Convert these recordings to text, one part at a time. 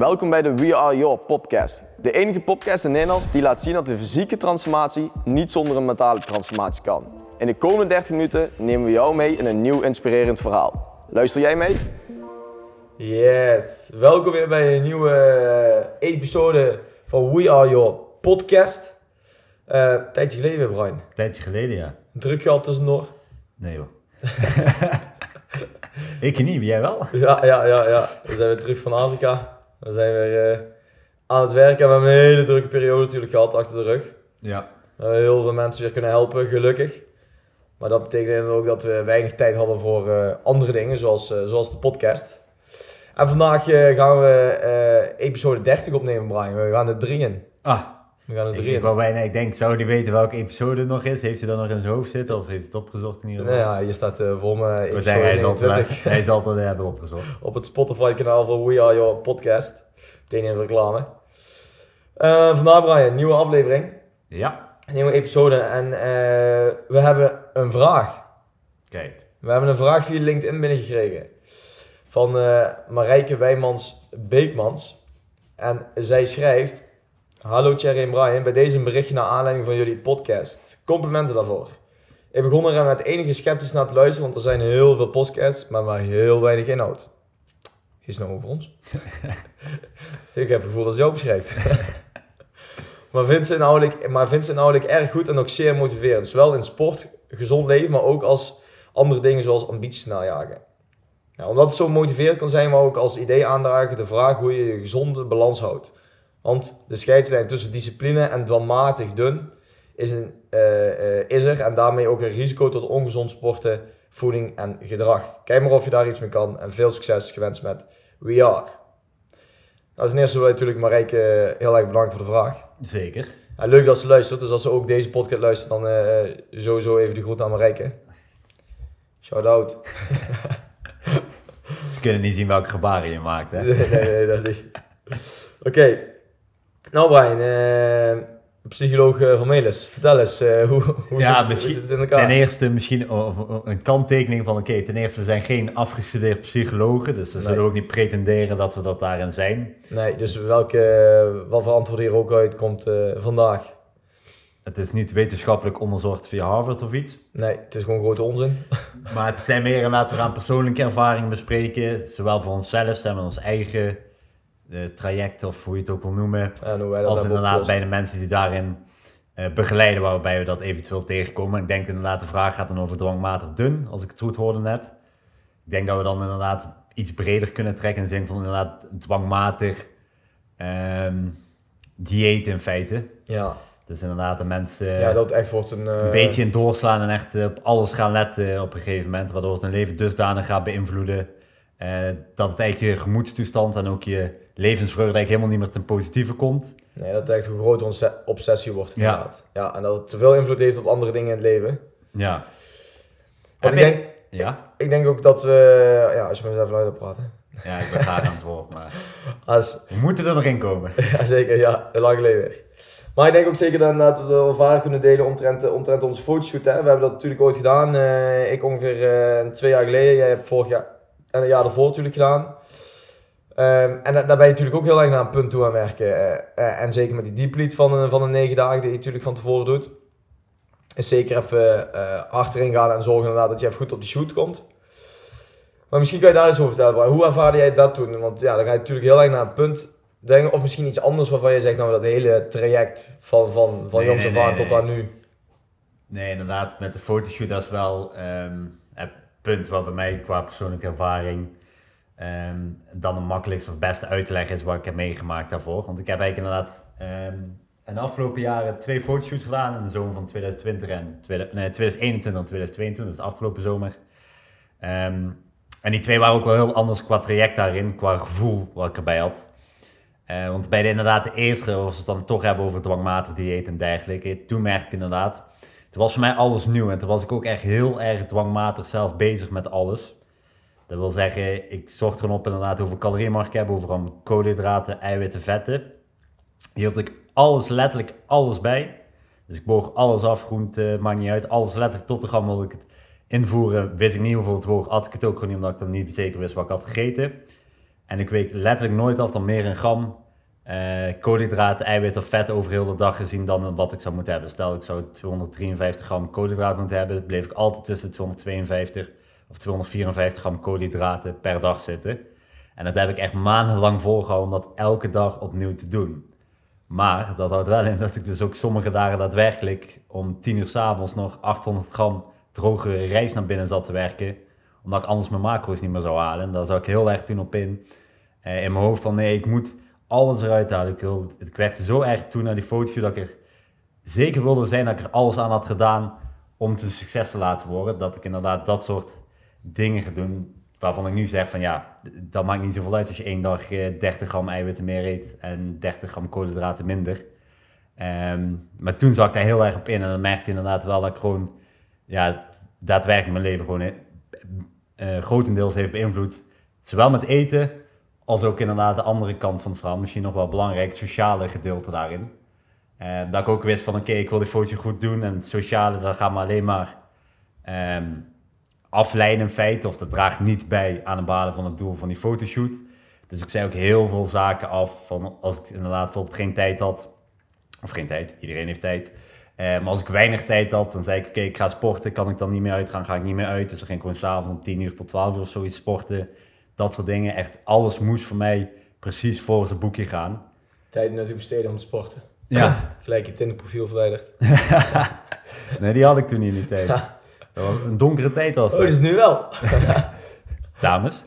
Welkom bij de We Are Your podcast. De enige podcast in Nederland die laat zien dat de fysieke transformatie niet zonder een mentale transformatie kan. In de komende 30 minuten nemen we jou mee in een nieuw inspirerend verhaal. Luister jij mee? Yes, welkom weer bij een nieuwe eh, episode van We Are Your podcast. Eh tijdje geleden weer, Brian. Een tijdje geleden, ja. Druk gehad tussendoor. Nee joh. ik niet, jij wel? Ja, ja, ja, ja. We zijn weer terug van Afrika. We zijn weer eh, aan het werken. We hebben een hele drukke periode natuurlijk gehad achter de rug. Ja. We hebben heel veel mensen weer kunnen helpen, gelukkig. Maar dat betekent ook dat we weinig tijd hadden voor eh, andere dingen, zoals, eh, zoals de podcast. En vandaag gaan we episode 30 opnemen, Brian. We gaan er drie in. Ah, We gaan er ik, drie ik in. wou bijna, ik denk, zou die weten welke episode het nog is? Heeft hij dan nog in zijn hoofd zitten of heeft hij het opgezocht in ieder Nou geval? ja, hier staat eh, voor me We episode zeggen, hij zal het, wel- 29 hij hebben opgezocht. op het Spotify kanaal van We Are Your Podcast. Meteen even reclame. Eh, vandaag Brian, nieuwe aflevering. Ja, Een nieuwe episode. En eh, we hebben een vraag. kijk. We hebben een vraag via LinkedIn binnengekregen. Van eh Marijke Wijmans Beekmans. En zij schrijft... Hallo Thierry en Brian, bij deze een berichtje naar aanleiding van jullie podcast. Complimenten daarvoor. Ik begon er met enige sceptisch naar te luisteren, want er zijn heel veel podcasts, maar maar heel weinig inhoud. Is nou over ons? ik heb het gevoel dat ze jou beschrijft. maar vindt ze inhoudelijk, maar vindt ze inhoudelijk erg goed en ook zeer motiverend. Zowel in sport, gezond leven, maar ook als andere dingen zoals ambities najagen. Nou, omdat het zo motiverend kan zijn, maar ook als idee aandragen de vraag hoe je je gezonde balans houdt. Want de scheidslijn tussen discipline en dwangmatig dun is, een, eh, eh, is er en daarmee ook een risico tot ongezond sporten, voeding en gedrag. Kijk maar of je daar iets mee kan en veel succes gewenst met We Are. Nou, ten eerste wil ik natuurlijk Marijke eh, heel erg bedanken voor de vraag. Zeker. Ja, leuk dat ze luistert, dus als ze ook deze podcast luistert, dan sowieso even de groet aan Marijke. Shout out. Ze kunnen niet zien welke gebaren je maakt, hè? Nee, nee, nee, dat niet. Oké. Nou Brian, eh, psycholoog eh, van Melis, vertel eens, eh, hoe, hoe, Ja, zit, hoe misschien- zit het in elkaar? Ten eerste misschien of- of een kanttekening van, oké, ten eerste we zijn geen afgestudeerd psychologen, dus we Nee. zullen ook niet pretenderen dat we dat daarin zijn. Nee, dus welke, wat voor antwoord hier ook uitkomt vandaag? Het is niet wetenschappelijk onderzocht via Harvard of iets. Nee, het is gewoon grote onzin. Maar het zijn meer laten we gaan persoonlijke ervaringen bespreken. Zowel voor onszelf, zijn we ons eigen traject of hoe je het ook wil noemen. En hoe wij dat Als inderdaad bij de mensen die daarin eh, begeleiden, waarbij we dat eventueel tegenkomen. Ik denk inderdaad de vraag gaat dan over dwangmatig dun, als ik het goed hoorde net. Ik denk dat we dan inderdaad iets breder kunnen trekken in de zin van inderdaad dwangmatig ehm, dieet in feite. Ja, Dus inderdaad de mensen ja, dat echt wordt een... eh, een beetje in doorslaan en echt eh, op alles gaan letten op een gegeven moment. Waardoor het hun leven dusdanig gaat beïnvloeden. Eh, dat het eigenlijk je gemoedstoestand en ook je levensvreugde eigenlijk helemaal niet meer ten positieve komt. Nee, dat het echt een grote obsessie wordt Ja. inderdaad. Ja. en dat het te veel invloed heeft op andere dingen in het leven. Ja. Want ik denk, Ja? ik denk ook dat we... Ja, als je me eens even luider praten. Ja, ik ben graag aan het woord, maar Als, we moeten er nog in komen. Ja, zeker. Ja, lang geleden weer. Maar ik denk ook zeker dat, dat we wel vaker kunnen delen omtrent, eh, omtrent onze fotoshoot. Hè. We hebben dat natuurlijk ooit gedaan. eh, ik ongeveer twee jaar geleden. Jij hebt vorig jaar en een jaar daarvoor natuurlijk gedaan. Ehm, en da- daar ben je natuurlijk ook heel erg naar een punt toe aan werken. eh, eh, en zeker met die deep van, een- van de negen dagen die je natuurlijk van tevoren doet. Is zeker even eh hard erin gaan en zorgen inderdaad dat je even goed op die shoot komt. Maar misschien kan je daar iets over vertellen. Hoe ervaarde jij dat toen? Want ja, dan ga je natuurlijk heel erg naar een punt denken. Of misschien iets anders waarvan je zegt, nou dat hele traject van, van, van Nee, jongs nee, af nee, tot aan nu. Nee, inderdaad, met de fotoshoot, dat is wel ehm, punt wat bij mij qua persoonlijke ervaring ehm, dan de makkelijkste of beste uitleg is wat ik heb meegemaakt daarvoor. Want ik heb eigenlijk inderdaad ehm, in de afgelopen jaren twee fotoshoots gedaan in de zomer van 2020 en nee, 2021 en 2022, dus de afgelopen zomer. Ehm, en die twee waren ook wel heel anders qua traject daarin, qua gevoel wat ik erbij had. Eh, want bij de, inderdaad de eerste, als we het dan toch hebben over dwangmatig dieet en dergelijke, toen merkte ik inderdaad, toen was voor mij alles nieuw en toen was ik ook echt heel erg dwangmatig zelf bezig met alles. Dat wil zeggen, ik zocht erop inderdaad hoeveel calorieën mag ik hebben, overal koolhydraten, eiwitten, vetten. Hield ik alles, letterlijk alles bij. Dus ik boog alles af, groente, maakt niet uit, alles letterlijk tot de gram wilde ik het invoeren. Wist ik niet hoeveel het woog, at ik het ook gewoon niet, omdat ik dan niet zeker wist wat ik had gegeten. En ik week letterlijk nooit af dan meer een gram eh, koolhydraten, eiwit of vet over heel de dag gezien dan wat ik zou moeten hebben. Stel ik zou 253 gram koolhydraten moeten hebben, bleef ik altijd tussen 252 of 254 gram koolhydraten per dag zitten. En dat heb ik echt maandenlang volgehouden om dat elke dag opnieuw te doen. Maar dat houdt wel in dat ik dus ook sommige dagen daadwerkelijk om 10 uur s avonds nog 800 gram droge rijst naar binnen zat te werken. Omdat ik anders mijn macro's niet meer zou halen. En daar zou ik heel erg toen op in. Eh, in mijn hoofd van nee, ik moet alles eruit halen. Ik, wil, ik werkte zo erg toen naar die foto's dat ik er zeker wilde zijn dat ik er alles aan had gedaan om te succes te laten worden. Dat ik inderdaad dat soort dingen ga doen. Waarvan ik nu zeg van ja, dat maakt niet zoveel uit als je één dag 30 eh, gram eiwitten meer eet en 30 gram koolhydraten minder. Ehm, maar toen zag ik daar heel erg op in en dan merkte je inderdaad wel dat ik gewoon ja, daadwerkelijk mijn leven gewoon uh, grotendeels heeft beïnvloed. Zowel met eten als ook inderdaad de andere kant van het verhaal. Misschien nog wel belangrijk, het sociale gedeelte daarin. Uh, dat ik ook wist van oké, ik wil die foto goed doen en het sociale, dat gaat me alleen maar um, afleiden in feite. Of dat draagt niet bij aan het behalen van het doel van die fotoshoot. Dus ik zei ook heel veel zaken af van als ik inderdaad bijvoorbeeld geen tijd had. Of geen tijd, iedereen heeft tijd. Uh, maar als ik weinig tijd had, dan zei ik oké, ik ga sporten. Kan ik dan niet meer uitgaan, ga ik niet meer uit. Dus dan ging ik gewoon s'avonds om 10 uur tot 12 uur of zoiets sporten dat soort dingen. Echt alles moest voor mij precies volgens het boekje gaan. Tijd natuurlijk besteden om te sporten. Ja. Gelijk je Tinder-profiel verwijderd. nee, die had ik toen niet in die tijd. Dat was een donkere tijd was Oh, dat is nu wel. Dames.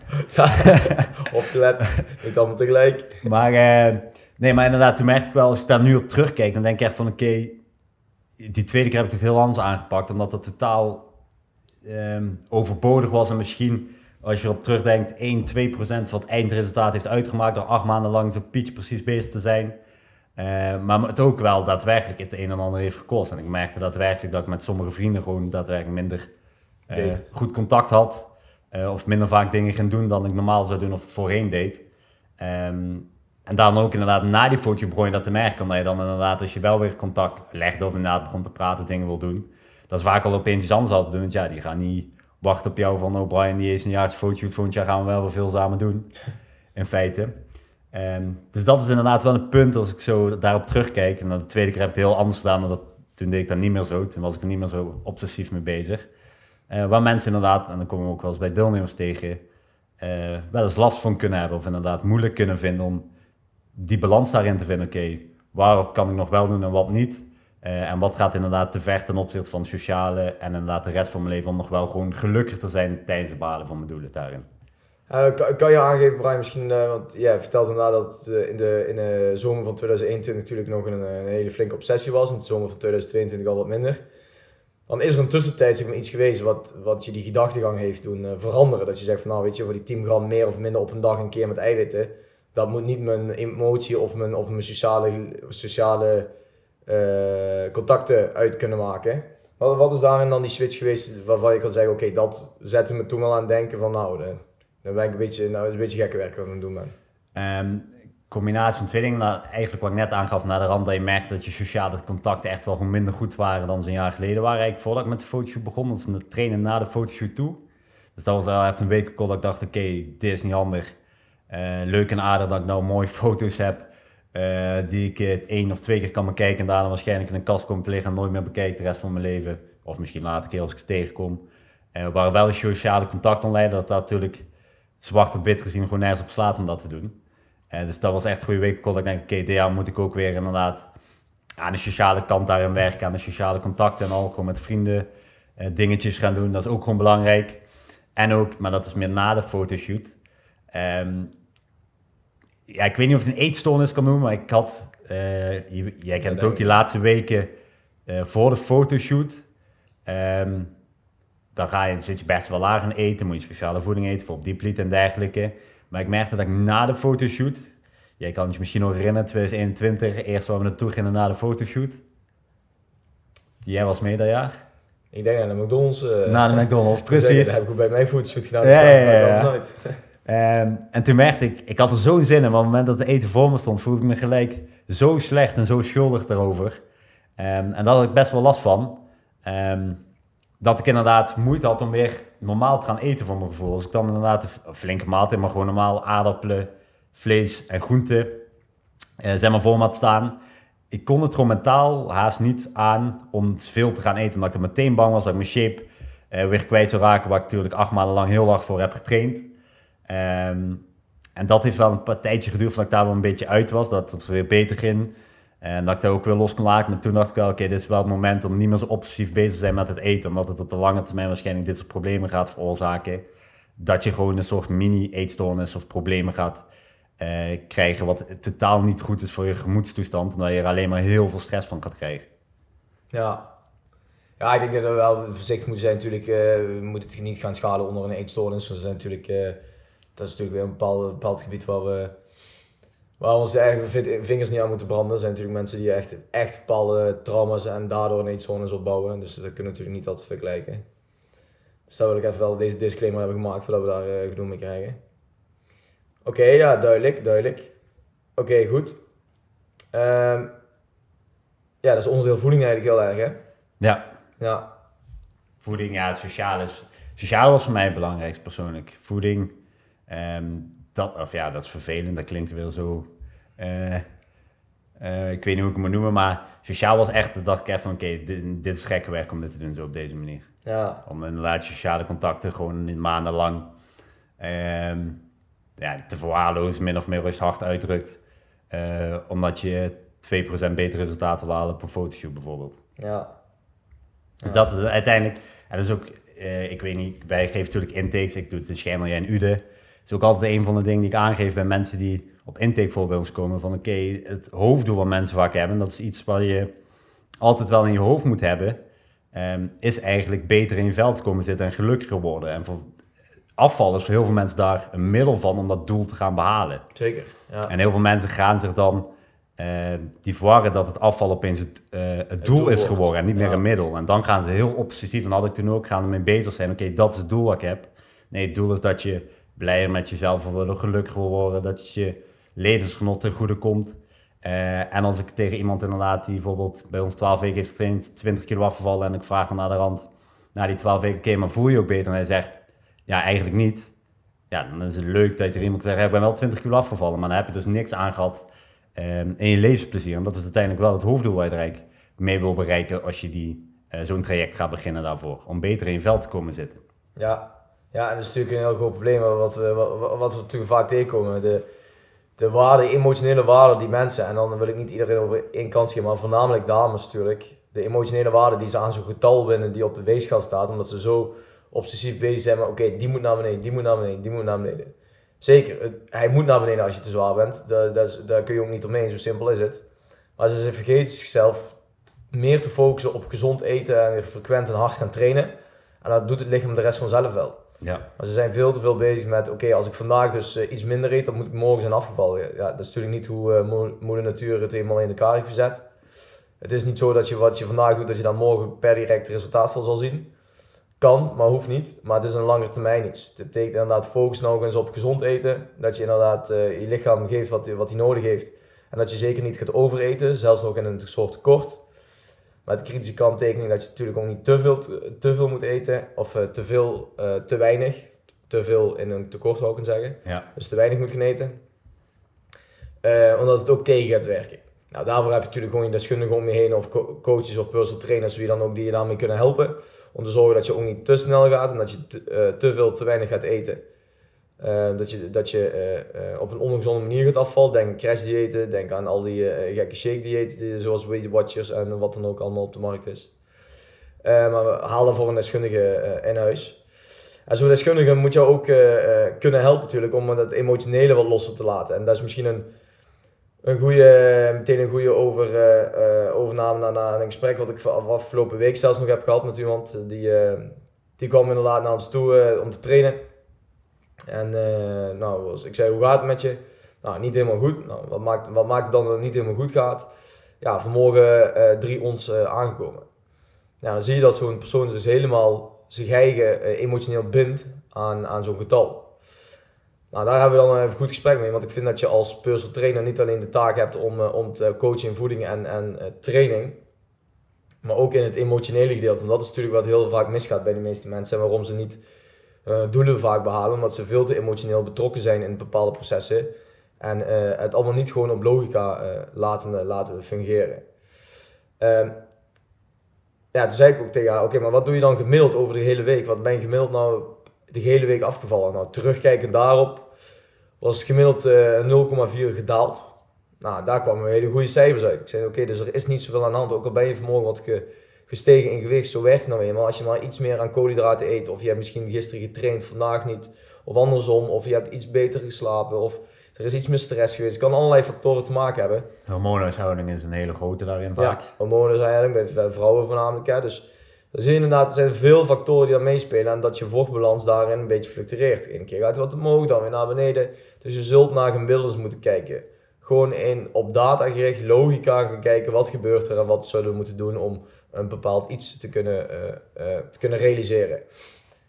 Opgelet, niet allemaal tegelijk. Maar, uh, nee, maar inderdaad, toen merkte ik wel, als ik daar nu op terugkijk, dan denk ik echt van, oké, die tweede keer heb ik het heel anders aangepakt, omdat dat totaal um, overbodig was en misschien als je erop terugdenkt, 1, 2 procent van het eindresultaat heeft uitgemaakt door acht maanden lang zo pitch precies bezig te zijn. Uh, maar het ook wel daadwerkelijk het een en ander heeft gekost. En ik merkte daadwerkelijk dat ik met sommige vrienden gewoon daadwerkelijk minder uh, goed contact had. Uh, of minder vaak dingen ging doen dan ik normaal zou doen of voorheen deed. Um, en dan ook inderdaad na die foto begon je dat te merken. Omdat je dan inderdaad als je wel weer contact legde of inderdaad begon te praten, dingen wil doen. Dat is vaak al opeens iets anders altijd doen. Want ja, die gaan niet wacht op jou van, oh Brian, die is een jaartje fotoshoot, volgend jaar gaan we wel weer veel samen doen. In feite. Um, dus dat is inderdaad wel een punt als ik zo daarop terugkijk. En dan de tweede keer heb ik het heel anders gedaan. Dan dat, toen deed ik dat niet meer zo. Toen was ik er niet meer zo obsessief mee bezig. Uh, waar mensen inderdaad, en dan komen we ook wel eens bij deelnemers tegen, uh, wel eens last van kunnen hebben. Of inderdaad moeilijk kunnen vinden om die balans daarin te vinden. Oké, okay, waar kan ik nog wel doen en wat niet? Uh, en wat gaat inderdaad te ver ten opzichte van sociale en inderdaad de rest van mijn leven om nog wel gewoon gelukkig te zijn tijdens het behalen van mijn doelen daarin. Uh, kan, je aangeven, Brian, misschien, uh, want ja, vertelde inderdaad dat in, de, in de zomer van 2021 natuurlijk nog een, een hele flinke obsessie was, en de zomer van 2022 al wat minder. Dan is er een tussentijd iets geweest wat, wat je die gedachtegang heeft doen veranderen. Dat je zegt van nou weet je, voor die 10 gram meer of minder op een dag een keer met eiwitten, dat moet niet mijn emotie of mijn, of mijn sociale, sociale contacten uit kunnen maken. Wat, wat is daarin dan die switch geweest waarvan je kan zeggen, oké, dat zette me toen wel aan het denken van nou, dan, ben ik een beetje, nou, een beetje gekke werk wat ik aan het doen ben. Um, combinatie van twee dingen. Eigenlijk wat ik net aangaf naar de rand, dat je merkte dat je sociale contacten echt wel gewoon minder goed waren dan ze een jaar geleden waren. Eigenlijk voordat ik met de fotoshoot begon, of de trainen na de fotoshoot toe. Dus dat was wel echt een week dat ik dacht, oké, dit is niet handig. Uh, leuk en aardig dat ik nou mooie foto's heb. Uh, die ik één of twee keer kan bekijken en daarna waarschijnlijk in een kast kom te liggen en nooit meer bekijken de rest van mijn leven. Of misschien later keer als ik ze tegenkom. Uh, waar wel een sociale contact aan dat dat natuurlijk zwart op wit gezien gewoon nergens op slaat om dat te doen. Uh, dus dat was echt een goede week. Ik denk, oké, okay, moet ik ook weer inderdaad aan de sociale kant daarin werken, aan de sociale contacten en al gewoon met vrienden dingetjes gaan doen. Dat is ook gewoon belangrijk. En ook, maar dat is meer na de fotoshoot. Um, ja, ik weet niet of het een eetstoornis kan noemen, maar ik had, uh, jij kent ook die laatste weken uh, voor de fotoshoot. Um, dan ga je, zit je best wel laag in eten, moet je speciale voeding eten, voor dieplied en dergelijke. Maar ik merkte dat ik na de fotoshoot, jij kan je misschien nog herinneren, 2021, eerst waar we naartoe gingen na de fotoshoot. Jij was mee dat jaar? Ik denk aan de McDonald's. Uh, na de McDonald's, precies. Dat heb ik ook bij mijn fotoshoot gedaan. Ja, ja, ja, ja. nooit. Um, en toen merkte ik, ik had er zo'n zin in, maar op het moment dat het eten voor me stond, voelde ik me gelijk zo slecht en zo schuldig erover. Um, en daar had ik best wel last van. Um, dat ik inderdaad moeite had om weer normaal te gaan eten voor mijn gevoel. Als ik dan inderdaad een flinke maaltijd, maar gewoon normaal aardappelen, vlees en groenten, uh, maar voor me had staan. Ik kon het gewoon mentaal haast niet aan om veel te gaan eten. Omdat ik er meteen bang was dat ik mijn shape uh, weer kwijt zou raken. Waar ik natuurlijk acht maanden lang heel hard voor heb getraind. Um, en dat heeft wel een partijtje geduurd voordat ik daar wel een beetje uit was. Dat het weer beter ging. En dat ik daar ook weer los kon laten. Maar toen dacht ik wel, oké, dit is wel het moment om niet meer zo obsessief bezig te zijn met het eten. Omdat het op de lange termijn waarschijnlijk dit soort problemen gaat veroorzaken. Dat je gewoon een soort mini-eetstoornis of problemen gaat uh, krijgen. Wat totaal niet goed is voor je gemoedstoestand. Omdat je er alleen maar heel veel stress van gaat krijgen. Ja. Ja, ik denk dat we wel voorzichtig moeten zijn. Natuurlijk, uh, we moeten het niet gaan schalen onder een eetstoornis. We zijn natuurlijk... Uh, dat is natuurlijk weer een bepaald, bepaald gebied waar we, waar we onze eigen vingers niet aan moeten branden. Er zijn natuurlijk mensen die echt, echt bepaalde trauma's en daardoor een eetzones opbouwen. Dus dat kunnen we natuurlijk niet altijd vergelijken. Dus daar wil ik even wel deze disclaimer hebben gemaakt voordat we daar uh, gedoe mee krijgen. Oké, ja, duidelijk, duidelijk. Oké, goed. Um, ja, dat is onderdeel voeding eigenlijk heel erg, hè? Ja. Ja. Voeding, ja, sociaal is... Sociaal was voor mij het belangrijkste persoonlijk. Voeding, Um, dat, of ja, dat is vervelend, dat klinkt wel zo. Uh, uh, ik weet niet hoe ik het moet noemen, maar sociaal was echt, dat dacht ik even van oké, okay, dit, dit, is gekke werk om dit te doen zo op deze manier. Ja. Om inderdaad sociale contacten gewoon maandenlang um, ja, te verwaarlozen, min of meer als hard uitdrukt. Uh, omdat je 2% beter resultaten wil halen op een fotoshoot bijvoorbeeld. Ja. Dus dat is uiteindelijk, en dat is ook, ik weet niet, wij geven natuurlijk intakes, ik doe het in jij en Ude is ook altijd een van de dingen die ik aangeef bij mensen die op intake voor bij ons komen. Van oké, het hoofddoel wat mensen vaak hebben, dat is iets wat je altijd wel in je hoofd moet hebben. Um, is eigenlijk beter in je veld komen zitten en gelukkiger worden. En voor afval is voor heel veel mensen daar een middel van om dat doel te gaan behalen. Zeker. Ja. En heel veel mensen gaan zich dan uh, die verwarren dat het afval opeens het, uh, het, het doel, doel, is geworden en niet meer een middel. En dan gaan ze heel obsessief, en had ik toen ook, gaan ermee bezig zijn. Oké, dat is het doel wat ik heb. Nee, het doel is dat je blijer met jezelf wil worden, gelukkiger wil worden, dat je levensgenot ten goede komt. Uh, en als ik tegen iemand inderdaad die bijvoorbeeld bij ons 12 weken heeft getraind, 20 kilo afgevallen en ik vraag dan naar de rand, na die 12 weken, oké, maar voel je ook beter? En hij zegt, ja, eigenlijk niet. Ja, dan is het leuk dat je iemand zegt, ik ben wel 20 kilo afgevallen, maar dan heb je dus niks aan gehad um, in je levensplezier. En dat is uiteindelijk wel het hoofddoel waar je er mee wil bereiken als je die, uh, zo'n traject gaat beginnen daarvoor. Om beter in je vel te komen zitten. Ja, ja, en dat is natuurlijk een heel groot probleem wat we, wat, wat we natuurlijk vaak tegenkomen. De, de waarde, emotionele waarde die mensen, en dan wil ik niet iedereen over één kant geven, maar voornamelijk dames natuurlijk. De emotionele waarde die ze aan zo'n getal winnen die op de weegschaal staat, omdat ze zo obsessief bezig zijn met oké, die moet naar beneden, die moet naar beneden, die moet naar beneden. Zeker, hij moet naar beneden als je te zwaar bent. Daar, daar, daar kun je ook niet omheen, zo simpel is het. Maar ze vergeten zichzelf meer te focussen op gezond eten en frequent en hard gaan trainen. En dat doet het lichaam de rest vanzelf wel. Ja. Maar ze zijn veel te veel bezig met, oké, als ik vandaag dus uh, iets minder eet, dan moet ik morgen zijn afgevallen. Ja, dat is natuurlijk niet hoe uh, moeder natuur het helemaal in elkaar heeft gezet. Het is niet zo dat je wat je vandaag doet, dat je dan morgen per direct resultaat van zal zien. Kan, maar hoeft niet. Maar het is een lange termijn iets. Het betekent inderdaad focus nou eens op gezond eten. Dat je inderdaad uh, je lichaam geeft wat, wat hij nodig heeft. En dat je zeker niet gaat overeten, zelfs nog in een soort tekort. Met de kritische kanttekening dat je natuurlijk ook niet te veel, te veel moet eten. Of uh, te veel, uh, te weinig. Te veel in een tekort zou ik kunnen zeggen. Ja. Dus te weinig moet gaan eten. Uh, omdat het ook tegen gaat werken. Nou, daarvoor heb je natuurlijk gewoon je deskundigen om je heen. Of co coaches of personal trainers wie dan ook die je daarmee kunnen helpen. Om te zorgen dat je ook niet te snel gaat en dat je te, te veel, te weinig gaat eten. Uh, dat je, dat je uh, uh, op een ongezonde manier gaat afvallen. Denk aan crash diëten, denk aan al die gekke shake diëten zoals Weight Watchers en wat dan ook allemaal op de markt is. maar we haal daarvoor een deskundige in huis. En zo'n deskundige moet jou ook kunnen helpen natuurlijk om dat emotionele wat losser te laten. En dat is misschien een, een goede, meteen een goede over, overname naar, naar een gesprek wat ik afgelopen week zelfs nog heb gehad met iemand. Die, die kwam inderdaad naar ons toe om te trainen. En uh, nou, ik zei, hoe gaat het met je? Nou, niet helemaal goed. Nou, wat, maakt, wat maakt het dan dat het niet helemaal goed gaat? Ja, vanmorgen uh, drie ons uh, aangekomen. Ja, dan zie je dat zo'n persoon dus helemaal zich eigen emotioneel bindt aan, aan zo'n getal. Nou, daar hebben we dan even goed gesprek mee. Want ik vind dat je als personal trainer niet alleen de taak hebt om, om te coachen in voeding en, en training. Maar ook in het emotionele gedeelte. En dat is natuurlijk wat heel vaak misgaat bij de meeste mensen. En waarom ze niet uh, doelen vaak behalen. Omdat ze veel te emotioneel betrokken zijn in bepaalde processen. En uh, het allemaal niet gewoon op logica uh, laten, laten fungeren. Ehm, ja, toen zei ik ook tegen haar, oké, maar wat doe je dan gemiddeld over de hele week? Wat ben je gemiddeld nou de hele week afgevallen? Nou, terugkijkend daarop was het gemiddeld 0,4 gedaald. Nou, daar kwamen hele goede cijfers uit. Ik zei, oké, dus er is niet zoveel aan de hand. Ook al ben je vanmorgen wat gestegen in gewicht, zo werkt het nou eenmaal. Als je maar iets meer aan koolhydraten eet, of je hebt misschien gisteren getraind, vandaag niet, of andersom, of je hebt iets beter geslapen, of er is iets meer stress geweest. Het kan allerlei factoren te maken hebben. Hormoonhuishouding is een hele grote daarin vaak. Ja, hormoonhuishouding, bij vrouwen voornamelijk. Hè. Dus er zijn inderdaad er zijn veel factoren die daar meespelen en dat je vochtbalans daarin een beetje fluctueert. Eén keer gaat het wat omhoog, dan weer naar beneden. Dus je zult naar gemiddeldes moeten kijken gewoon in, op data gericht, logica gaan kijken wat gebeurt er en wat zullen we moeten doen om een bepaald iets te kunnen, uh, uh, te kunnen realiseren.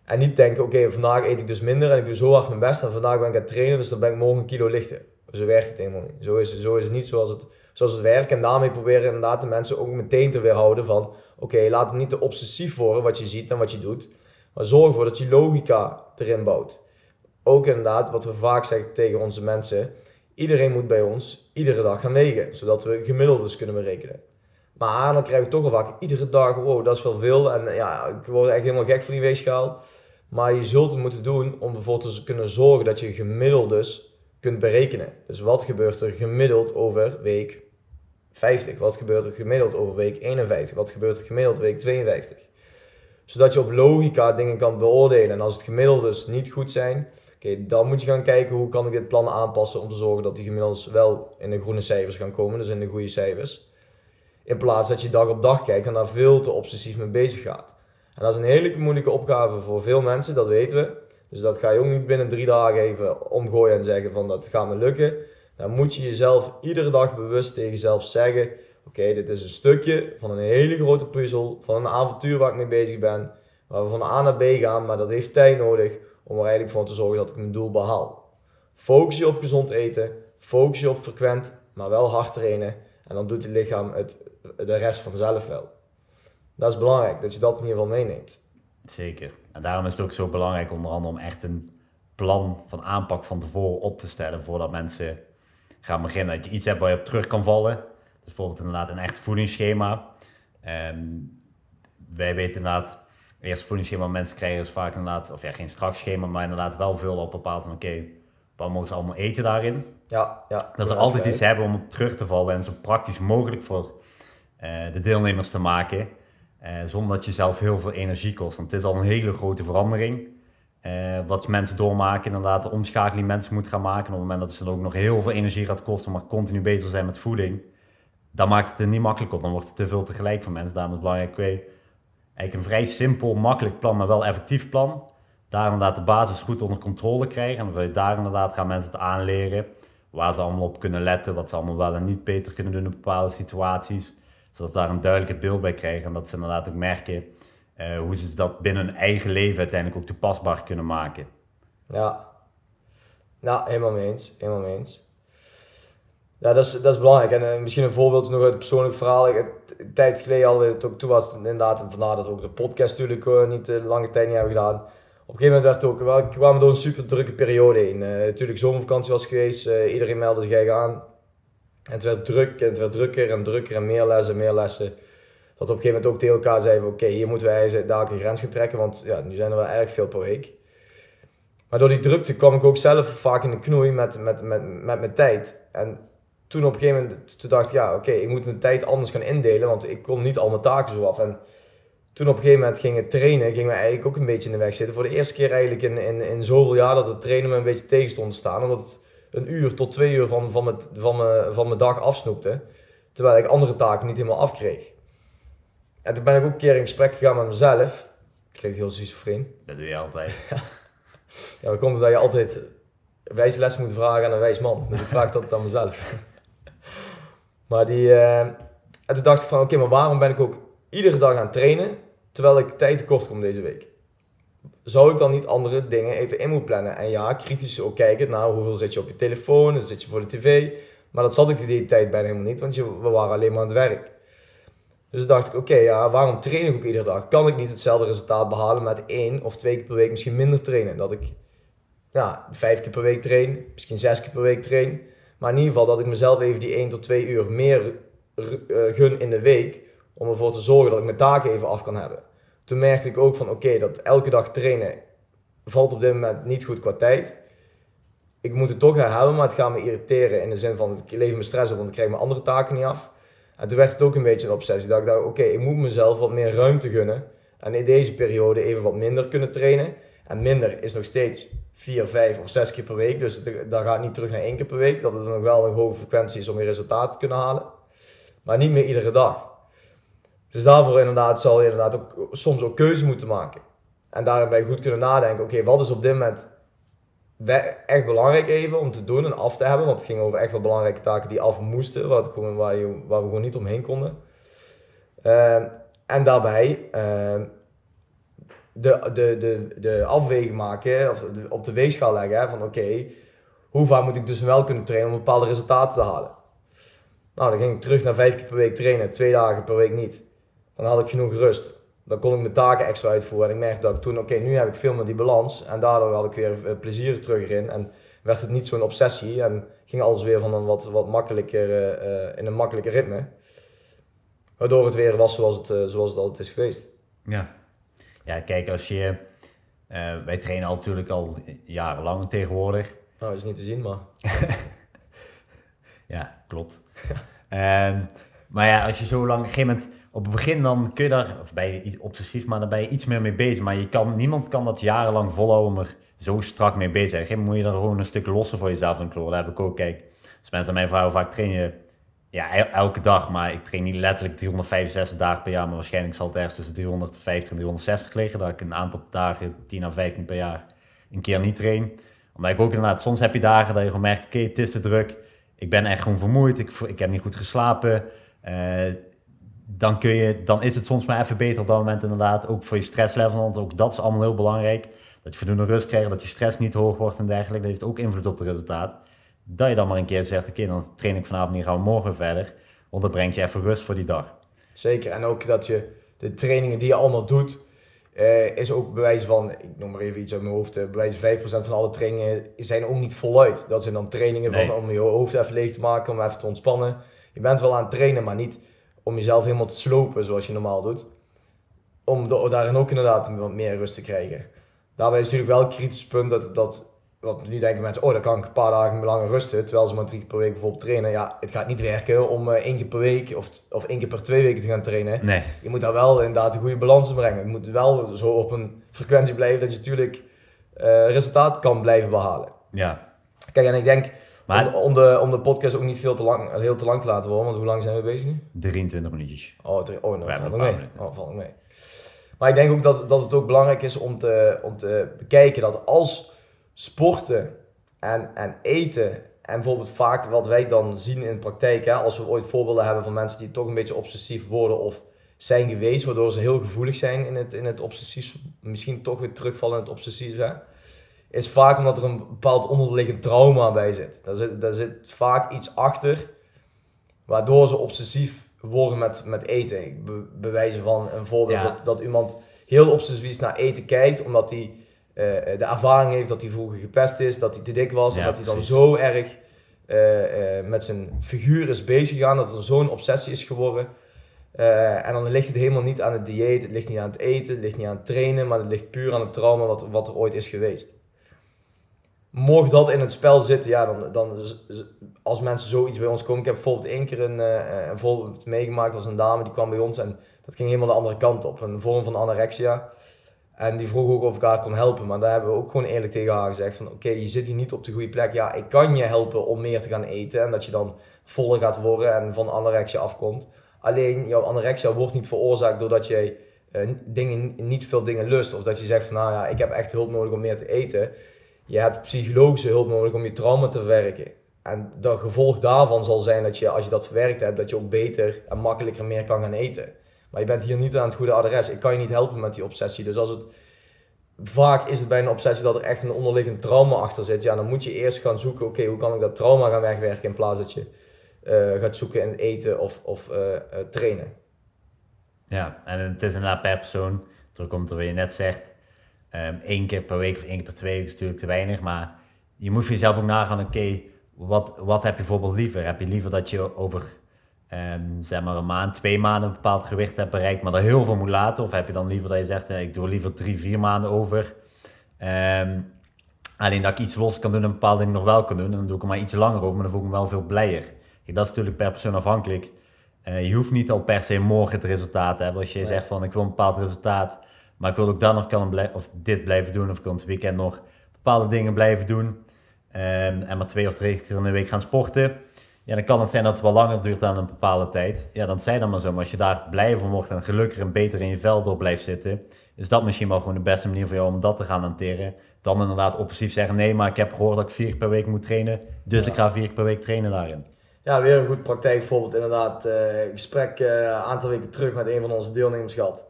En niet denken, oké, vandaag eet ik dus minder en ik doe zo hard mijn best en vandaag ben ik aan het trainen, dus dan ben ik morgen een kilo lichter. Zo werkt het helemaal niet. Zo is, zo is het niet zoals het, zoals het werkt. En daarmee proberen inderdaad de mensen ook meteen te weerhouden van, oké, laat het niet te obsessief worden wat je ziet en wat je doet, maar zorg ervoor dat je logica erin bouwt. Ook inderdaad, wat we vaak zeggen tegen onze mensen, Iedereen moet bij ons iedere dag gaan wegen, zodat we gemiddeldes kunnen berekenen. Maar dan krijg ik toch wel vaak iedere dag, wow, dat is wel veel. En ja, ik word echt helemaal gek van die weegschaal. Maar je zult het moeten doen om bijvoorbeeld te kunnen zorgen dat je gemiddeldes kunt berekenen. Dus wat gebeurt er gemiddeld over week 50? Wat gebeurt er gemiddeld over week 51? Wat gebeurt er gemiddeld week 52? Zodat je op logica dingen kan beoordelen. En als het gemiddeldes niet goed zijn, Oké, dan moet je gaan kijken hoe kan ik dit plan aanpassen om te zorgen dat die gemiddeld wel in de groene cijfers gaan komen, dus in de goede cijfers. In plaats dat je dag op dag kijkt en daar veel te obsessief mee bezig gaat. En dat is een hele moeilijke opgave voor veel mensen, dat weten we. Dus dat ga je ook niet binnen drie dagen even omgooien en zeggen van dat gaat me lukken. Dan moet je jezelf iedere dag bewust tegen jezelf zeggen: Oké, dit is een stukje van een hele grote puzzel, van een avontuur waar ik mee bezig ben, waar we van A naar B gaan, maar dat heeft tijd nodig om er eigenlijk voor te zorgen dat ik mijn doel behaal. Focus je op gezond eten, focus je op frequent, maar wel hard trainen. En dan doet het lichaam het, de rest vanzelf wel. Dat is belangrijk, dat je dat in ieder geval meeneemt. Zeker. En daarom is het ook zo belangrijk onder andere om echt een plan van aanpak van tevoren op te stellen voordat mensen gaan beginnen. Dat je iets hebt waar je op terug kan vallen. Dus bijvoorbeeld inderdaad een echt voedingsschema. Um, wij weten inderdaad eerst voedingsschema mensen krijgen is vaak inderdaad, of ja, geen strak schema, maar inderdaad wel veel op bepaald van oké, wat mogen ze allemaal eten daarin? Ja, ja. Dat ze altijd iets hebben om op terug te vallen en zo praktisch mogelijk voor de deelnemers te maken, uh, zonder dat je zelf heel veel energie kost. Want het is al een hele grote verandering. Uh, wat mensen doormaken, inderdaad, de omschakeling mensen moeten gaan maken. Op het moment dat ze dan ook nog heel veel energie gaat kosten, maar continu bezig zijn met voeding, dan maakt het er niet makkelijk op. Dan wordt het te veel tegelijk voor mensen. Daarom is het belangrijk, oké, eigenlijk een vrij simpel, makkelijk plan, maar wel effectief plan. Daar inderdaad de basis goed onder controle krijgen. En dan daar inderdaad gaan mensen het aanleren. Waar ze allemaal op kunnen letten. Wat ze allemaal wel en niet beter kunnen doen in bepaalde situaties. Zodat ze daar een duidelijke beeld bij krijgen. En dat ze inderdaad ook merken uh, hoe ze dat binnen hun eigen leven uiteindelijk ook toepasbaar kunnen maken. Ja, nou, helemaal mee eens. Helemaal eens. Ja, dat is, dat is belangrijk. En uh, misschien een voorbeeld nog uit het persoonlijk verhaal. Ik, een tijd geleden hadden we het toen was inderdaad, en vandaar dat we ook de podcast natuurlijk uh, niet lange tijd niet hebben gedaan. Op een gegeven moment werd ook, we kwamen door een super drukke periode heen. natuurlijk zomervakantie was geweest, iedereen meldde zich aan. En het werd druk en het werd drukker en drukker en meer lessen en meer lessen. Dat op een gegeven moment ook tegen elkaar zeiden oké, hier moeten wij daar een grens gaan trekken, want ja, nu zijn er wel erg veel per week. Maar door die drukte kwam ik ook zelf vaak in de knoei met, met, met, met mijn tijd. En toen op een gegeven moment toen dacht ik, ja, oké, ik moet mijn tijd anders gaan indelen, want ik kom niet al mijn taken zo af. En toen op een gegeven moment ging het trainen, ging me eigenlijk ook een beetje in de weg zitten. Voor de eerste keer eigenlijk in, in, in zoveel jaar dat het trainen me een beetje tegen stond te staan. Omdat een uur tot twee uur van, van, mijn, van, mijn, van mijn dag afsnoepte. Terwijl ik andere taken niet helemaal afkreeg. En toen ben ik ook een keer in gesprek gegaan met mezelf. Klinkt heel schizofreen. Dat doe je altijd. ja, dan komt het dat je altijd wijze les moet vragen aan een wijs man. Dus ik vraag dat aan mezelf. Maar die, uh, en toen dacht ik van, oké, maar waarom ben ik ook iedere dag aan het trainen, terwijl ik tijd tekort kom deze week? Zou ik dan niet andere dingen even in moeten plannen? En ja, kritisch ook kijken naar hoeveel zit je op je telefoon, zit je voor de tv. Maar dat zat ik die tijd bijna helemaal niet, want je, we waren alleen maar aan het werk. Dus dacht ik, oké, ja, waarom train ik ook iedere dag? Kan ik niet hetzelfde resultaat behalen met één of twee keer per week misschien minder trainen? Dat ik ja, vijf keer per week train, misschien zes keer per week train. Maar in ieder geval dat ik mezelf even die 1 tot 2 uur meer uh, gun in de week. Om ervoor te zorgen dat ik mijn taken even af kan hebben. Toen merkte ik ook van oké, dat elke dag trainen valt op dit moment niet goed qua tijd. Ik moet het toch herhalen, maar het gaat me irriteren in de zin van ik leef me stress op, want ik krijg mijn andere taken niet af. En toen werd het ook een beetje een obsessie. Dat ik dacht, oké, ik moet mezelf wat meer ruimte gunnen. En in deze periode even wat minder kunnen trainen. En minder is nog steeds 4, 5 of 6 keer per week. Dus dat gaat niet terug naar één keer per week. Dat het nog wel een hoge frequentie is om je resultaat te kunnen halen. Maar niet meer iedere dag. Dus daarvoor inderdaad zal je inderdaad ook soms ook keuzes moeten maken. En daarbij goed kunnen nadenken. Oké, wat is op dit moment echt belangrijk even om te doen en af te hebben. Want het ging over echt wel belangrijke taken die af moesten. Waar, je, waar we gewoon niet omheen konden. Uh, en daarbij uh, de, de, de, de afweging maken, of op de weegschaal leggen van oké, hoe vaak moet ik dus wel kunnen trainen om bepaalde resultaten te halen. Nou, dan ging ik terug naar vijf keer per week trainen, twee dagen per week niet. Dan had ik genoeg rust. Dan kon ik mijn taken extra uitvoeren. En ik merkte dat ik toen, oké, nu heb ik veel meer die balans. En daardoor had ik weer eh, plezier terug erin. En werd het niet zo'n obsessie. En ging alles weer van een wat, wat makkelijker, uh, in een makkelijker ritme. Waardoor het weer was zoals het, uh, zoals het altijd is geweest. Ja, ja, kijk, als je. Uh, wij trainen al natuurlijk al jarenlang tegenwoordig. Nou, dat is niet te zien, maar. ja, klopt. um, maar ja, als je zo lang. Op een gegeven moment. Op het begin dan kun je daar. Of je iets obsessief, maar dan ben je iets meer mee bezig. Maar je kan, niemand kan dat jarenlang volhouden om er zo strak mee bezig zijn. Moet je dan gewoon een stuk losser voor jezelf in kloren. Dat heb ik ook. Kijk, als mensen aan mij vragen vaak train je ja, elke dag, maar ik train niet letterlijk 365 dagen per jaar, maar waarschijnlijk zal het ergens tussen 350 en 360 liggen, dat ik een aantal dagen, 10 à 15 per jaar, een keer niet train. Omdat ik ook inderdaad, soms heb je dagen dat je gewoon merkt, oké, het is te druk, ik ben echt gewoon vermoeid, ik, ik heb niet goed geslapen. Uh, dan, kun je, dan is het soms maar even beter op dat moment inderdaad, ook voor je stresslevel, want ook dat is allemaal heel belangrijk. Dat je voldoende rust krijgt, dat je stress niet hoog wordt en dergelijke, dat heeft ook invloed op het resultaat dat je dan maar een keer zegt, oké, dan train ik vanavond niet, gaan we morgen verder. Want dat brengt je even rust voor die dag. Zeker, en ook dat je de trainingen die je allemaal doet, uh, is ook bewijs van, ik noem maar even iets uit mijn hoofd, uh, bewijs 5% van alle trainingen zijn ook niet voluit. Dat zijn dan trainingen van, om je hoofd even leeg te maken, om even te ontspannen. Je bent wel aan het trainen, maar niet om jezelf helemaal te slopen zoals je normaal doet. Om daarin ook inderdaad wat meer rust te krijgen. Daarbij is natuurlijk wel een kritisch punt dat, dat want nu denken mensen, oh, dan kan ik een paar dagen langer rusten, terwijl ze maar drie keer per week bijvoorbeeld trainen. Ja, het gaat niet werken om uh, één keer per week of, of één keer per twee weken te gaan trainen. Nee. Je moet daar wel inderdaad een goede balans in brengen. Je moet wel zo op een frequentie blijven dat je natuurlijk uh, resultaat kan blijven behalen. Ja. Kijk, en ik denk, maar... om, om, de, om de podcast ook niet veel te lang, heel te lang te laten worden, want hoe lang zijn we bezig nu? 23 minuutjes. Oh, drie, oh nou, valt mee. Oh, valt mee. Maar ik denk ook dat, dat het ook belangrijk is om te, om te bekijken dat als sporten en, en eten. En bijvoorbeeld vaak wat wij dan zien in de praktijk, hè, als we ooit voorbeelden hebben van mensen die toch een beetje obsessief worden of zijn geweest, waardoor ze heel gevoelig zijn in het, in het obsessief, misschien toch weer terugvallen in het obsessief zijn, is vaak omdat er een bepaald onderliggend trauma bij zit. Daar zit, daar zit vaak iets achter, waardoor ze obsessief worden met, met eten. Ik bewijzen van een voorbeeld dat, dat iemand heel obsessief naar eten kijkt, omdat hij uh, de ervaring heeft dat hij vroeger gepest is, dat hij te dik was en dat hij dan zo erg uh, uh, met zijn figuur is bezig gegaan, dat er zo'n obsessie is geworden. en dan ligt het helemaal niet aan het dieet, het ligt niet aan het eten, het ligt niet aan het trainen, maar het ligt puur aan het trauma wat, wat er ooit is geweest. Mocht dat in het spel zitten, ja, dan, dan als mensen zoiets bij ons komen. Ik heb bijvoorbeeld één keer een, een voorbeeld meegemaakt als een dame die kwam bij ons en dat ging helemaal de andere kant op. Een vorm van anorexia. En die vroeg ook of ik haar kon helpen. Maar daar hebben we ook gewoon eerlijk tegen haar gezegd van... Oké, je zit hier niet op de goede plek. Ja, ik kan je helpen om meer te gaan eten. En dat je dan voller gaat worden en van anorexia afkomt. Alleen, jouw anorexia wordt niet veroorzaakt doordat jij uh, dingen, niet veel dingen lust. Of dat je zegt van, nou ja, ik heb echt hulp nodig om meer te eten. Je hebt psychologische hulp nodig om je trauma te verwerken. En dat gevolg daarvan zal zijn dat je, als je dat verwerkt hebt, dat je ook beter en makkelijker meer kan gaan eten. Maar je bent hier niet aan het goede adres. Ik kan je niet helpen met die obsessie. Dus als het vaak is het bij een obsessie dat er echt een onderliggend trauma achter zit. Ja, dan moet je eerst gaan zoeken, oké, hoe kan ik dat trauma gaan wegwerken in plaats dat je uh, gaat zoeken in eten of, of uh, uh, trainen. Ja, en het is inderdaad per persoon. Terugkomt er wat je net zegt. Um, één keer per week of één keer per twee weken is natuurlijk te weinig. Maar je moet voor jezelf ook nagaan, oké, wat, wat heb je bijvoorbeeld liever? Heb je liever dat je over um, zeg maar een maand, twee maanden een bepaald gewicht hebt bereikt, maar dat heel veel moet laten? Of heb je dan liever dat je zegt, eh, ik doe liever drie, vier maanden over. Um, alleen dat ik iets los kan doen en bepaalde dingen nog wel kan doen. En dan doe ik er maar iets langer over, maar dan voel ik me wel veel blijer. Kijk, dat is natuurlijk per persoon afhankelijk. Uh, je hoeft niet al per se morgen het resultaat te hebben. Als je zegt van ik wil een bepaald resultaat, maar ik wil ook dan nog kan of dit blijven doen, of ik wil het weekend nog bepaalde dingen blijven doen. Um, en maar twee of drie keer in de week gaan sporten. Ja, dan kan het zijn dat het wel langer duurt dan een bepaalde tijd. Ja, dan zijn dan maar zo. Maar als je daar blij van wordt en gelukkiger en beter in je vel door blijft zitten, is dat misschien wel gewoon de beste manier voor jou om dat te gaan hanteren. Dan inderdaad oppressief zeggen, nee, maar ik heb gehoord dat ik vier keer per week moet trainen, dus ik ga vier keer per week trainen daarin. Ja, weer een goed praktijkvoorbeeld inderdaad. Uh, gesprek uh, een aantal weken terug met een van onze deelnemers gehad.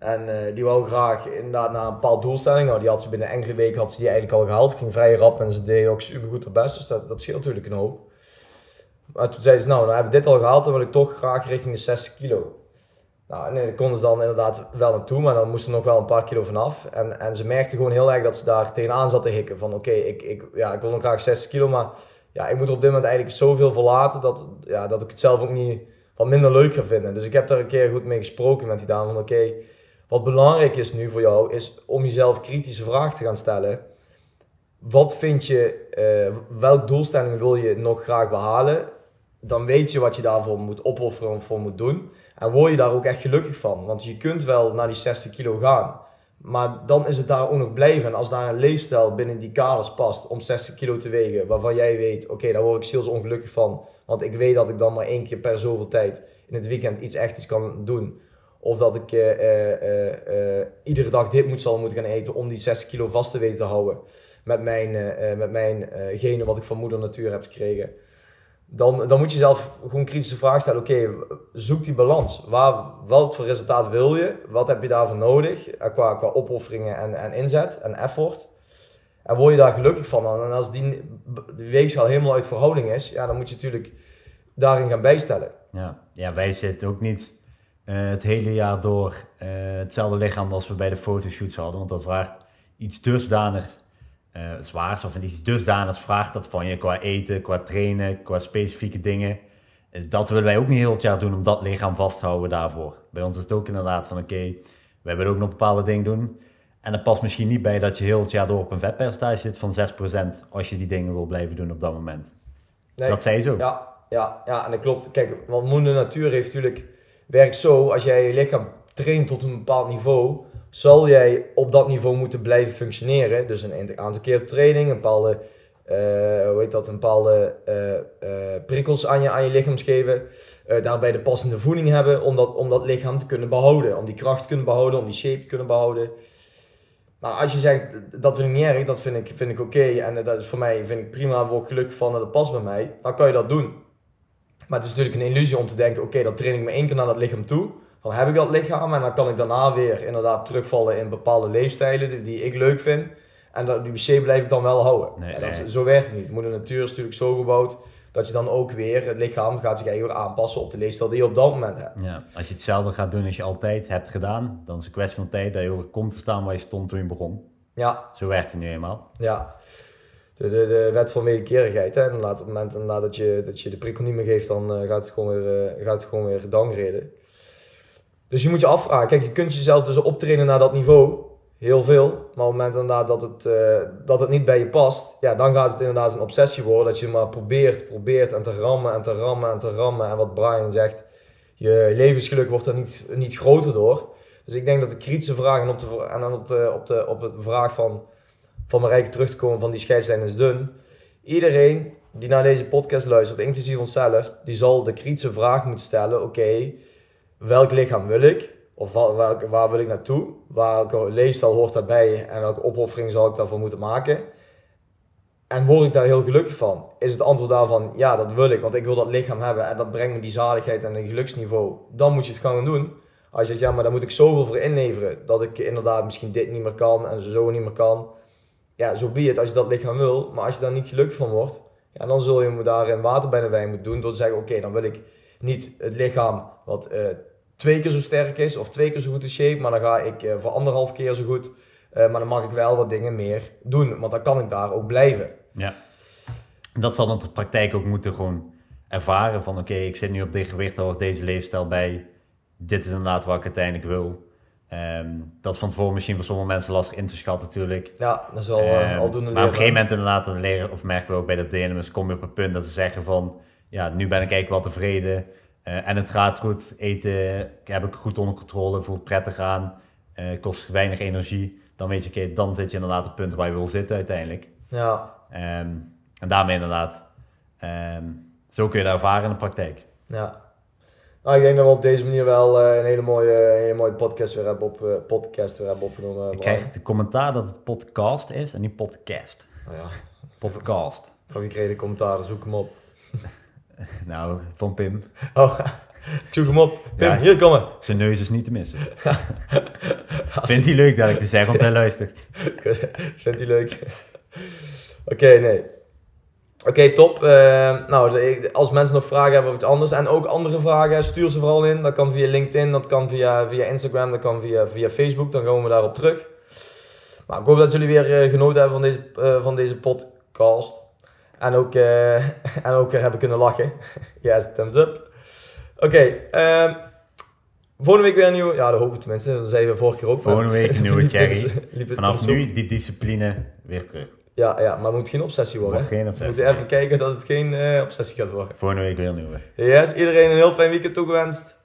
En uh, die wou graag inderdaad naar een bepaald doelstelling. Nou, die had ze binnen enkele weken had ze die eigenlijk al gehaald. Ging vrij rap en ze deed ook super goed haar best. Dus dat, dat scheelt natuurlijk een hoop. Maar toen zei ze, nou, dan hebben we dit al gehaald, dan wil ik toch graag richting de 60 kilo. Nou, nee, daar konden ze dan inderdaad wel naartoe, maar dan moesten er nog wel een paar kilo vanaf. En, en ze merkte gewoon heel erg dat ze daar tegenaan zat te hikken. Van oké, ik, ik, ja, ik wil nog graag 60 kilo, maar ja, ik moet er op dit moment eigenlijk zoveel verlaten dat, ja, dat ik het zelf ook niet wat minder leuk ga vinden. Dus ik heb daar een keer goed mee gesproken met die dame van oké, wat belangrijk is nu voor jou, is om jezelf kritische vragen te gaan stellen. Wat vind je, uh, welke doelstelling wil je nog graag behalen? Dan weet je wat je daarvoor moet opofferen of voor moet doen. En word je daar ook echt gelukkig van. Want je kunt wel naar die 60 kilo gaan. Maar dan is het daar ook nog blijven. En als daar een leefstijl binnen die kaders past om 60 kilo te wegen, waarvan jij weet, oké, daar word ik ziels ongelukkig van. Want ik weet dat ik dan maar één keer per zoveel tijd in het weekend iets echt iets kan doen. Of dat ik uh, uh, uh, iedere dag dit moet, zal moeten gaan eten om die 60 kilo vast te weten te houden. Met mijn, met mijn genen wat ik van moeder natuur heb gekregen. Dan, dan moet je zelf gewoon kritische vraag stellen. Oké, zoek die balans. Waar, wat voor resultaat wil je? Wat heb je daarvoor nodig? Qua, qua opofferingen en, en inzet en effort. En word je daar gelukkig van? En als die, weegschaal helemaal uit verhouding is, ja, dan moet je natuurlijk daarin gaan bijstellen. Ja, ja wij zitten ook niet het hele jaar door uh, hetzelfde lichaam als we bij de fotoshoots hadden. Want dat vraagt iets dusdanig uh, zwaars of iets dusdanig vraagt dat van je qua eten, qua trainen, qua specifieke dingen. Dat willen wij ook niet heel het jaar doen om dat lichaam vast te houden daarvoor. Bij ons is het ook inderdaad van oké, okay, wij willen ook nog bepaalde dingen doen. En dat past misschien niet bij dat je heel het jaar door op een vetpercentage zit van 6% als je die dingen wil blijven doen op dat moment. Nee, dat zei je zo. Ja, ja, ja, en dat klopt. Kijk, want moeder natuur heeft natuurlijk, werkt zo, als jij je lichaam traint tot een bepaald niveau, zal jij op dat niveau moeten blijven functioneren. Dus een aantal keer training, een bepaalde, uh, dat, een bepaalde uh, uh, prikkels aan je, aan je lichaam geven. daarbij de passende voeding hebben om dat, om dat lichaam te kunnen behouden. Om die kracht te kunnen behouden, om die shape te kunnen behouden. Nou, als je zegt, dat vind ik niet erg, dat vind ik, vind ik oké. en dat is voor mij, vind ik prima, word gelukkig van en dat past bij mij. Dan kan je dat doen. Maar het is natuurlijk een illusie om te denken, oké, dat train ik me één keer naar dat lichaam toe. Dan heb ik dat lichaam en dan kan ik daarna weer inderdaad terugvallen in bepaalde leefstijlen die, ik leuk vind. En dat, die PC blijf ik dan wel houden. Nee, dat, Zo werkt het niet. Moeder natuur is natuurlijk zo gebouwd dat je dan ook weer, het lichaam gaat zich eigenlijk weer aanpassen op de leefstijl die je op dat moment hebt. Ja, als je hetzelfde gaat doen als je altijd hebt gedaan, dan is het een kwestie van tijd dat je ook komt te staan waar je stond toen je begon. Ja. Zo werkt het nu eenmaal. Ja de, de, wet van wederkerigheid. Hè? En op het moment dat je, dat je de prikkel niet meer geeft, dan uh, gaat, het gewoon weer, uh, gaat het gewoon weer downgraden. Dus je moet je afvragen. Kijk, je kunt jezelf dus optrainen naar dat niveau. Heel veel. Maar op het moment dat het, uh, dat het niet bij je past, ja, dan gaat het inderdaad een obsessie worden. Dat je maar probeert, probeert en te rammen en te rammen en te rammen. En wat Brian zegt, je levensgeluk wordt er niet, niet groter door. Dus ik denk dat de kritische vraag en op de, en op de, op de, op de vraag van van Marijke terug te komen van die scheidslijn is dun. Iedereen die naar deze podcast luistert, inclusief onszelf, die zal de kritische vraag moeten stellen: oké, welk lichaam wil ik? Of welk, waar wil ik naartoe? Welke leefstijl hoort daarbij en welke opoffering zal ik daarvoor moeten maken? En word ik daar heel gelukkig van? Is het antwoord daarvan ja, dat wil ik, want ik wil dat lichaam hebben en dat brengt me die zaligheid en een geluksniveau. Dan moet je het gaan doen. Als je zegt ja, maar daar moet ik zoveel voor inleveren dat ik inderdaad misschien dit niet meer kan en zo niet meer kan ja, zo be het als je dat lichaam wil. Maar als je daar niet gelukkig van wordt, ja, dan zul je me daarin water bij de wijn moeten doen. Door te zeggen, oké, dan wil ik niet het lichaam wat uh, twee keer zo sterk is of twee keer zo goed in shape, maar dan ga ik eh, voor anderhalf keer zo goed. Eh, maar dan mag ik wel wat dingen meer doen, want dan kan ik daar ook blijven. Ja. Dat zal dan de praktijk ook moeten gewoon ervaren van oké, ik zit nu op dit gewicht, of deze leefstijl bij. Dit is inderdaad wat ik uiteindelijk wil. Ehm, dat is van tevoren misschien voor sommige mensen lastig in te schatten natuurlijk. Ja, dat is al, uh, Ehm, aldoende maar op een gegeven moment inderdaad dan leren, of merken we ook bij dat DNM's, kom je op een punt dat ze zeggen van, ja, nu ben ik eigenlijk wel tevreden. eh, en het gaat goed, eten heb ik goed onder controle, voelt prettig aan, eh, kost weinig energie. Dan weet je, oké, dan zit je inderdaad op het punt waar je wil zitten uiteindelijk. Ja, Ehm, en daarmee inderdaad, zo kun je dat ervaren in de praktijk. ja. Nou, ik denk dat we op deze manier wel eh, een hele mooie, een hele mooie podcast, weer hebben op, eh, podcast weer hebben opgenomen. Ik krijg de commentaar dat het podcast is en niet podcast. Nou ja, Podcast. van wie kreeg de commentaren? Zoek hem op. Nou, van Pim. Oh, zoek hem op. Ja. hier komen. Zijn neus is niet te missen. Vindt hij leuk dat ik te zeggen, want hij luistert. Vindt hij leuk? Oké, nee. Oké, top. Eh, nou, als mensen nog vragen hebben over iets anders en ook andere vragen, stuur ze vooral in. Dat kan via LinkedIn, dat kan via, via Instagram, dat kan via, via Facebook. Dan komen we daarop terug. Nou, ik hoop dat jullie weer eh, genoten hebben van deze, eh, van deze podcast. En ook, en ook weer hebben kunnen lachen. yes, thumbs up. Oké, ehm, volgende week weer een nieuwe... Ja, dat hoop ik tenminste. Dat zeiden we vorige keer ook. Volgende week een nieuwe het Vanaf nu die discipline weer terug. Ja, ja, maar het moet geen obsessie worden. Geen We obsessie. moeten even kijken dat het geen eh, obsessie gaat worden. Volgende week weer een nieuwe. Yes, iedereen een heel fijn weekend toegewenst.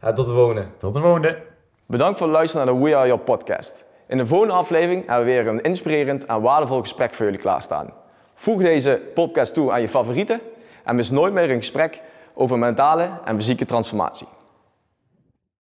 En tot de volgende. Tot de volgende. Bedankt voor het luisteren naar de We Are Your podcast. In de volgende aflevering hebben we weer een inspirerend en waardevol gesprek voor jullie klaarstaan. Voeg deze podcast toe aan je favorieten en mis nooit meer een gesprek over mentale en fysieke transformatie.